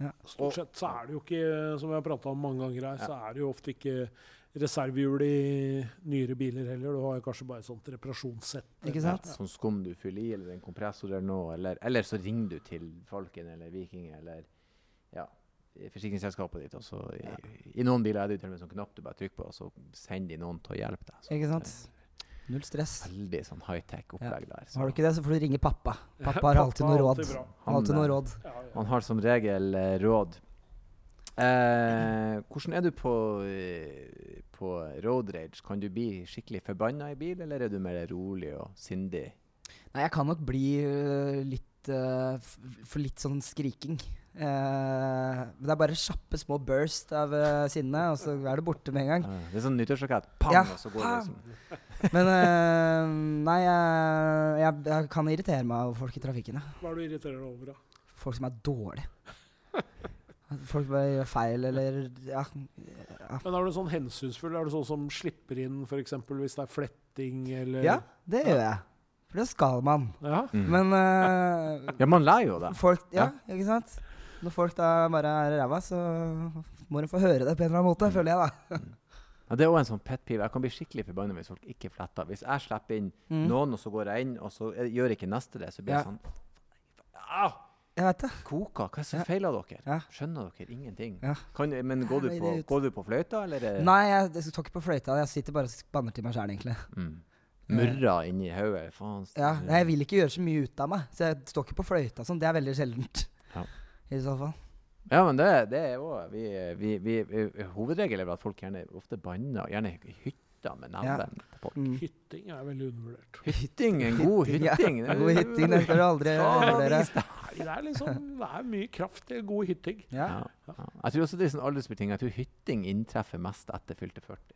Ja. Stort sett så er det jo ikke, som vi har prata om mange ganger her, Ja. så er det jo ofte ikke reservehjul i nyere biler heller. Du har jo kanskje bare et sånt reparasjonssett. Ikke sant? Sånn skum du fyller i, eller en kompressor eller noe. Eller, eller så ringer du til Falken eller Viking eller ja, forsikringsselskapet ditt. Og så i, I noen biler er det til og med sånn knapp du bare trykker på, og så sender de noen til å hjelpe deg. Så Ikke sant? Null stress. Veldig sånn high-tech opplegg der. så Har du ikke det, så får du ringe pappa. Pappa har alltid noe råd. han, Alltid noe eh, råd. Ja, ja. Han har som regel eh, råd. Eh, hvordan er du på, eh, på road rage? Kan du bli skikkelig forbanna i bil, eller er du mer rolig og sindig? Nei, jeg kan nok bli litt uh, f- For litt sånn skriking. Eh, det er bare kjappe små burst av uh, sinne, og så er det borte med en gang. Eh, det er sånn nyttårsrakett. Pang! Ja, og så går det pang! liksom Men øh, nei, jeg, jeg, jeg kan irritere meg over folk i trafikken. Ja. Hva er det du irriterer deg over, da? Folk som er dårlige. Folk bare gjør feil, eller ja. ja. Men er du sånn hensynsfull? Er du sånn som slipper inn f.eks. hvis det er fletting, eller Ja, det gjør jeg. For det skal man. Ja? Mm. Men øh, Ja, man lærer jo det. folk Ja, ikke sant? Når folk da bare er ræva, så må de få høre det på en eller annen måte, føler jeg, da. Ja, det er òg en sånn pet peeve. Jeg kan bli skikkelig forbanna hvis folk ikke fletter. Hvis jeg slipper inn Mm. noen, og så går jeg inn, og så gjør ikke neste det, så blir Ja. jeg sånn ah, Jeg vet det. Koka, hva er det som Ja. feiler dere? Ja. Skjønner dere ingenting? Ja. Kan, men går du, på, går du på fløyta, eller? er- Nei, jeg, jeg står ikke på fløyta. Jeg sitter bare og banner til meg sjæl, egentlig. Mm. Murra inni hodet. Faen. Ja, jeg vil ikke gjøre så mye ut av meg, så jeg står ikke på fløyta. Sånn. Det er veldig sjeldent. Ja. I så fall. Ja, men det, det er jo vi, vi, vi, vi, Hovedregelen er vel at folk gjerne ofte banner, gjerne i hytta med Ja. til folk. Mm. Hytting er veldig undervurdert. Hytting, en god Ja, hytting. God hytting, det skal du aldri. Nei, det er liksom Det er mye kraft i god hytting. Ja. Ja, ja. Jeg tror også det er sånn aldersbetinget. Jeg tror hytting inntreffer mest etter fylte 40.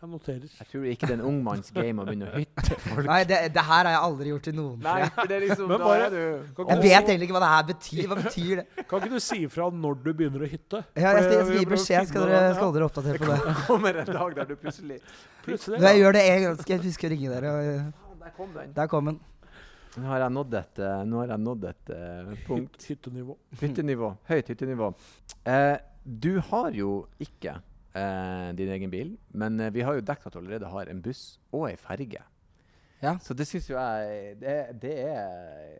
Jeg noterer. Jeg tror ikke det er en ung manns game å begynne å hytte folk. Nei, det, det her har jeg aldri gjort til noen. Nei, for det er liksom Men da er du Jeg vet egentlig ikke hva det her betyr. Hva betyr det? Kan ikke du si ifra når du begynner å hytte? Ja, jeg skal, jeg skal gi beskjed. Skal dere, skal dere oppdatere på det? Det kommer en dag der du plutselig Plutselig. Når jeg gjør det en gang, skal jeg huske å ringe dere. og- Der kom den. Der kom den. Nå har jeg nådd et, eh, nå har jeg nådd et eh, punkt. Hyt- Hyttenivå. Hyttenivå. Høyt hyttenivå. Eh, du har jo ikke eh, din egen bil, men eh, vi har jo dekket at du allerede har en buss og ei ferge. Ja. Så det syns jo jeg det, det er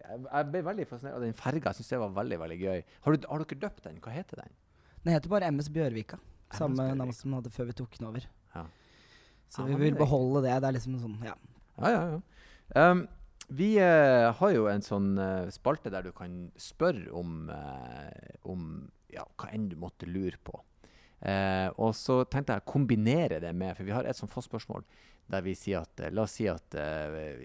Jeg jeg ble veldig fascinert av den ferga. Jeg syns det var veldig veldig gøy. Har, du, har dere døpt den? Hva heter den? Den heter bare MS Bjørvika. Samme Bjørvika. navn som den hadde før vi tok den over. Ja. Så Ja, vi vil beholde det. Det er liksom sånn, ja. Ja, ja, ja. Um, vi eh, har jo en sånn eh, spalte der du kan spørre om, eh, om ja, hva enn du måtte lure på. Eh, og så tenkte jeg å kombinere det med, for vi har et sånt fast spørsmål der vi sier at eh, La oss si at eh,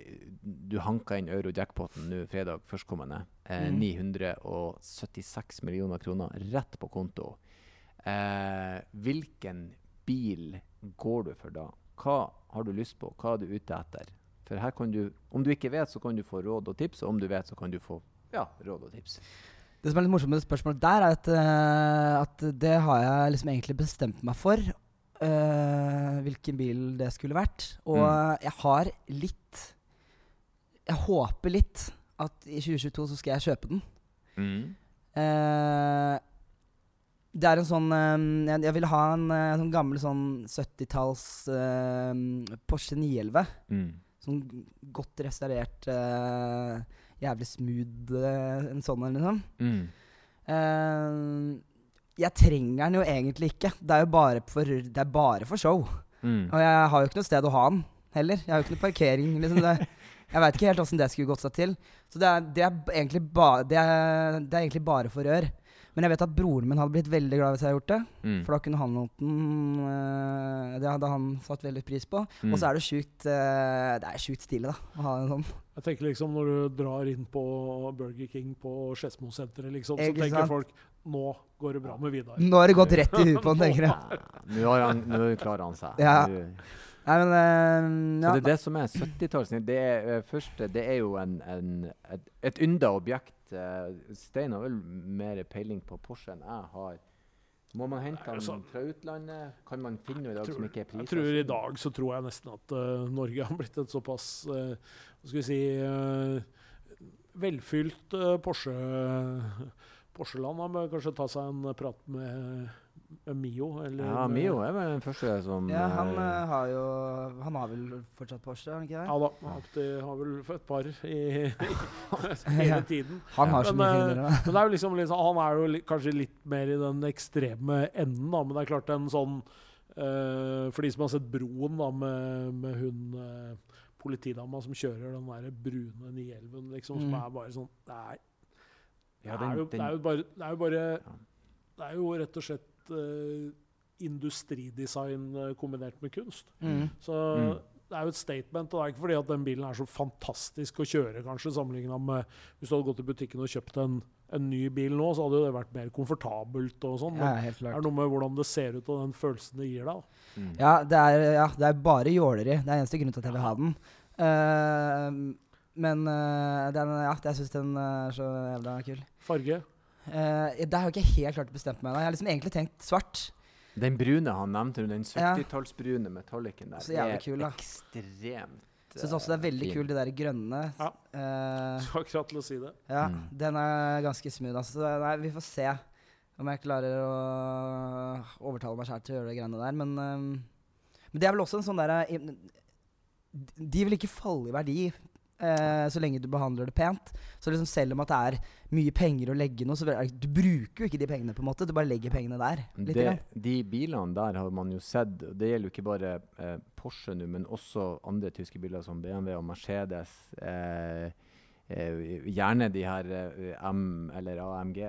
du hanka inn euro-jackpoten nå fredag førstkommende. Eh, mm. 976 millioner kroner rett på konto. Eh, hvilken bil går du for da? Hva har du lyst på? Hva er du ute etter? For her kan du, om du ikke vet, så kan du få råd og tips, og om du vet, så kan du få ja, råd og tips. Det som er litt morsomt med det spørsmålet der, er at, uh, at det har jeg liksom egentlig bestemt meg for. Uh, hvilken bil det skulle vært. Og Mm. jeg har litt Jeg håper litt at i 2022 så skal jeg kjøpe den. Eh, det er en sånn eh, jeg, jeg vil ha en eh, sånn gammel sånn 70-talls uh, Porsche 911. Mm. Sånn godt restaurert, eh, jævlig smooth uh, en sånn en, liksom. Mm. Uh, jeg trenger den jo egentlig ikke. Det er jo bare for, det er bare for show. Mm. Og jeg har jo ikke noe sted å ha den heller. Jeg har jo ikke noe parkering. Liksom det, jeg veit ikke helt åssen det skulle gått seg til. Så det er, det er egentlig, ba, det er, det er egentlig bare for rør. Men jeg vet at broren min hadde blitt veldig glad hvis jeg hadde gjort det. Mm. For da kunne han holdt den eh, Det hadde han satt veldig pris på. Mm. Og så er det sjukt eh, Det er sjukt stilig, da, å ha en sånn. Jeg tenker liksom Når du drar inn på Burger King på Skedsmosenteret, liksom, så tenker sant? folk Nå går det bra med Vidar. Nå har det gått rett i huet på han, tenker jeg. Ja, Nå har han- nå klarer han seg. Ja. Nei, men eh, Så det er det som er 70-tallssnitt. Det er første, det er jo en, en, et, et ynda objekt. Eh, Stein har vel mer peiling på Porsche enn jeg har. Må man hente den altså, fra utlandet? Kan man finne noe i dag tror- som ikke er Jeg tror I dag så tror jeg nesten at uh, Norge har blitt et såpass uh, Hva skal vi si uh, velfylt uh, Porsche Porsche-land. Han bør kanskje ta seg en prat med Mio. Eller Ja, Mio er vel den første som ja, han eh, eh, har jo Han har vel fortsatt Porsche, har han ikke det? Ja da. Alltid har vel et par i, hele tiden. Han har så Men, mye eh, da. Men det er jo liksom, liksom Han er jo li, kanskje litt mer i den ekstreme enden, da. Men det er klart en sånn eh, For de som har sett Broen da med, med hun eh, politidama som kjører den der brune 911, liksom, som Mm. er bare sånn Det er, det er, jo, det er jo bare Det er jo, bare, det er jo rett og slett eh, industridesign eh, kombinert med kunst. Mm. Så Mm. det er jo et statement. Og det er ikke fordi at den bilen er så fantastisk å kjøre, kanskje, sammenligna med hvis du hadde gått i butikken og kjøpt en, en ny bil nå, så hadde jo det vært mer komfortabelt og sånn. Ja, det er noe med hvordan det ser ut og den følelsen det gir deg. mm. Ja, det er, ja, det er bare jåleri. Det er eneste grunn til at jeg vil ha den. Uh, men uh, den, ja, jeg syns den er så jævla kul. Farge. Uh, det har jeg ikke helt klart bestemt meg ennå. Jeg har liksom egentlig tenkt svart. Den brune han nevnte, den 70-tallsbrune metallicen der, Så er kul, da. ekstremt Syns også det er veldig kult, kul, de der grønne. Ja. Uh, Så akkurat til å si det. ja, Mm. den er ganske smooth. Altså. Nei, vi får se om jeg klarer å overtale meg sjæl til å gjøre de greiene der. Men, um, men det er vel også en sånn derre De vil ikke falle i verdi eh, så lenge du behandler det pent. Så liksom selv om at det er mye penger å legge noe, så du bruker jo ikke de pengene, på en måte. Du bare legger pengene der. Det, de bilene der har man jo sett, det gjelder jo ikke bare eh, Porsche nå, men også andre tyske biler som BMW og Mercedes. Eh, gjerne de her eh, M eller AMG.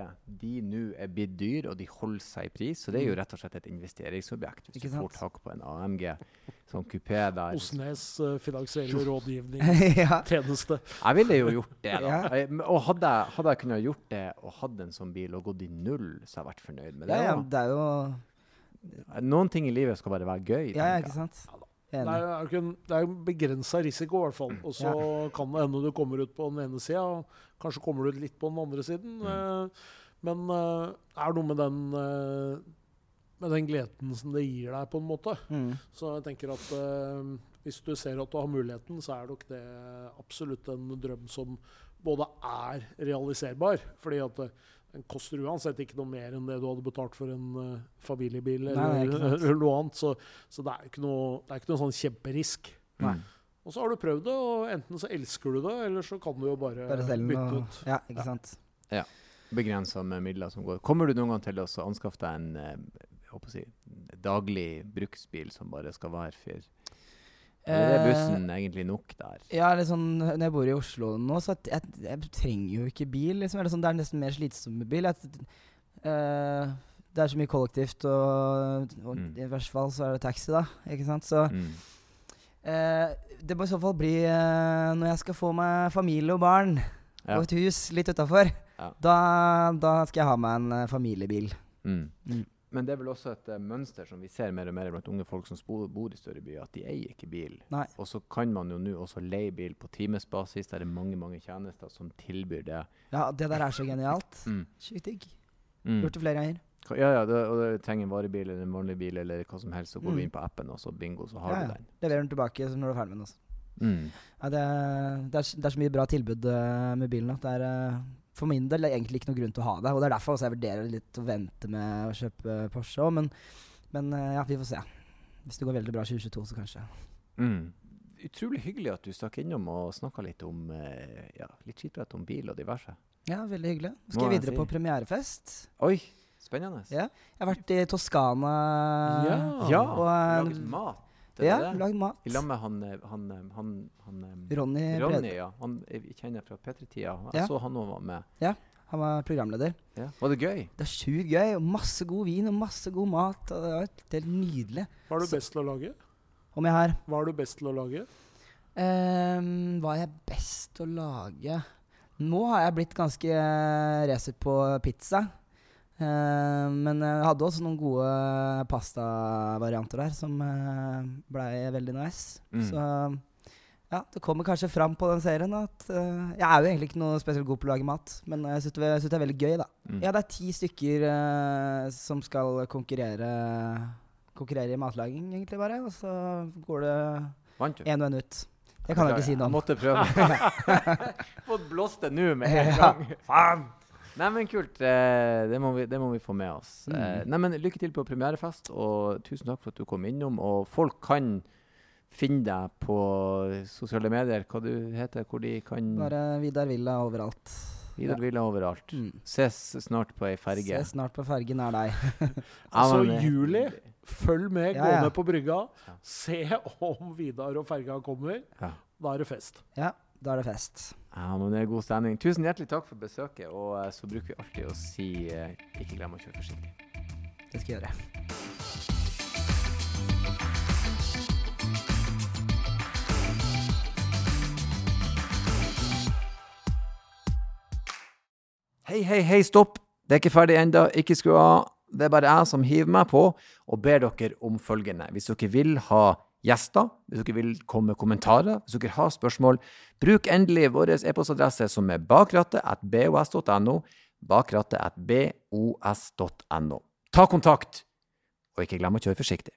De nå er blitt dyr, og de holder seg i pris. Så det er jo Mm. rett og slett et investeringsobjekt. Hvis Ikke du får tak på en AMG sånn kupé der. Osnes uh, finansielle rådgivning. ja. Jeg ville jo gjort det, da. Ja. Eh, Og hadde hadde jeg kunnet gjort det og hatt en sånn bil og gått i null, så hadde jeg vært fornøyd med det. ja, ja, det er jo Noen ting i livet skal bare være gøy. Ja, ja, ikke sant? Det Enig. er jo en, det er begrensa risiko, i hvert fall. Og så kan det hende du kommer ut på den ene sida, og kanskje kommer du ut litt på den andre siden. Mm. Eh, men eh, det er noe med den eh, med den gleden som det gir deg, på en måte. Mm. Så jeg tenker at eh, hvis du ser at du har muligheten, så er nok det absolutt en drøm som både er realiserbar. Fordi at eh, den koster uansett ikke noe mer enn det du hadde betalt for en uh, familiebil Nei, nei, eller, eller noe annet. Så, så det er ikke noe, det er ikke noe sånn kjemperisk. Nei. Og så har du prøvd det, og enten så elsker du det, eller så kan du jo bare, Bare bytte og ut. Ja, ikke sant. Begrensa med midler som går. Kommer du noen gang til å anskaffe deg en eh, jeg håper å si, daglig bruksbil som bare skal være for Eller er Eh, bussen egentlig nok der? Ja, sånn, Når jeg bor i Oslo nå, så jeg, jeg trenger jo ikke bil. Liksom. Eller sånn, det er nesten mer slitsomt med bil. Jeg, uh, det er så mye kollektivt, og, og Mm. i hvert fall så er det taxi, da. Ikke sant? Så Mm. uh, det må i så fall bli uh, når jeg skal få meg familie og barn Ja. og et hus litt utafor. Ja. Da, da skal jeg ha meg en familiebil. Mm. Men det er vel også et uh, mønster som vi ser mer og mer blant unge folk som bor i større byer, at de eier ikke bil. Nei. Og så kan man jo nå også leie bil på timesbasis. Der er mange mange tjenester som tilbyr det. Ja, det der er så genialt. Mm. Sjukt digg. Mm. Gjort det flere ganger. Ja, ja, det, og det trenger en varebil eller en vanlig bil eller hva som helst, så går Mm. du inn på appen, og så bingo, så har Ja, du ja. den. Leverer den tilbake så når du er ferdig med den. Også. Mm. Ja, det, det, er, det er så mye bra tilbud eh, med bilen at det er eh, for min del er det egentlig ikke noen grunn til å ha det. Og det er derfor også jeg vurderer litt å vente med å kjøpe Porsche òg, men, men eh, ja, vi får se. Hvis det går veldig bra 2022, så kanskje. Mm. Utrolig hyggelig at du stakk innom og snakka litt om eh, ja, litt skitprat om bil og diverse. Ja, veldig hyggelig. Nå Skal jeg videre på premierefest. Oi, spennende. Ja. Jeg har vært i Toskana Ja. Ja, og eh, laget mat. Det ja, er det. lagd mat. I lag med han, eh, han, eh, han, han eh, Ronny, Ronny, ja. Han jeg kjenner fra P3-tida. Jeg Ja. så han òg var med. Ja. Han var programleder. Ja. Var det gøy? Det er sjukt gøy. og Masse god vin og masse god mat. Og det var helt- nydelig. Hva er du best til å lage? Om jeg har Hva er du best til å lage? Um, Hva er jeg best til å lage? Nå har jeg blitt ganske racer på pizza. Ehm, men jeg hadde også noen gode pastavarianter der som uh, blei veldig nice. Mm. Så ja, det kommer kanskje fram på den serien at uh, Jeg er jo egentlig ikke noe spesielt god på å lage mat, men jeg syns det, det er veldig gøy, da. Mm. Ja, det er ti stykker uh, som skal konkurrere Konkurrere i matlaging, egentlig, bare. Og så går det én og én ut. Det kan jeg ikke si noe om. måtte prøve. Fått blåst det nå med en gang. Faen! Nei, men kult. eh, Det må vi, det må vi få med oss. Mm. Eh, Nei, men Lykke til på premierefest, og tusen takk for at du kom innom. Og folk kan finne deg på sosiale medier, hva du heter, hvor de kan Bare Vidar Villa overalt. Vidar Villa overalt. Mm. Ses snart på ei ferge. Ses snart på fergen nær deg. Altså, juli. Følg med, gå ja. ned på brygga. Se om Vidar og ferga kommer. Ja. Da er det fest. Ja, da er det fest. Ja, men det er god stemning. Tusen hjertelig takk for besøket, og eh, så bruker vi alltid å si eh, ikke glem å kjøre forsiktig. Det skal jeg gjøre. Hei, hei, hei, stopp! Det er ikke ferdig ennå. Ikke skru av. Det er bare jeg som hiver meg på og ber dere om følgende. Hvis dere vil ha gjester, hvis dere vil komme med kommentarer, hvis dere har spørsmål, bruk endelig vår e-postadresse som er bakrattet.bos.no. Bakrattet.bos.no. Ta kontakt, og ikke glem å kjøre forsiktig.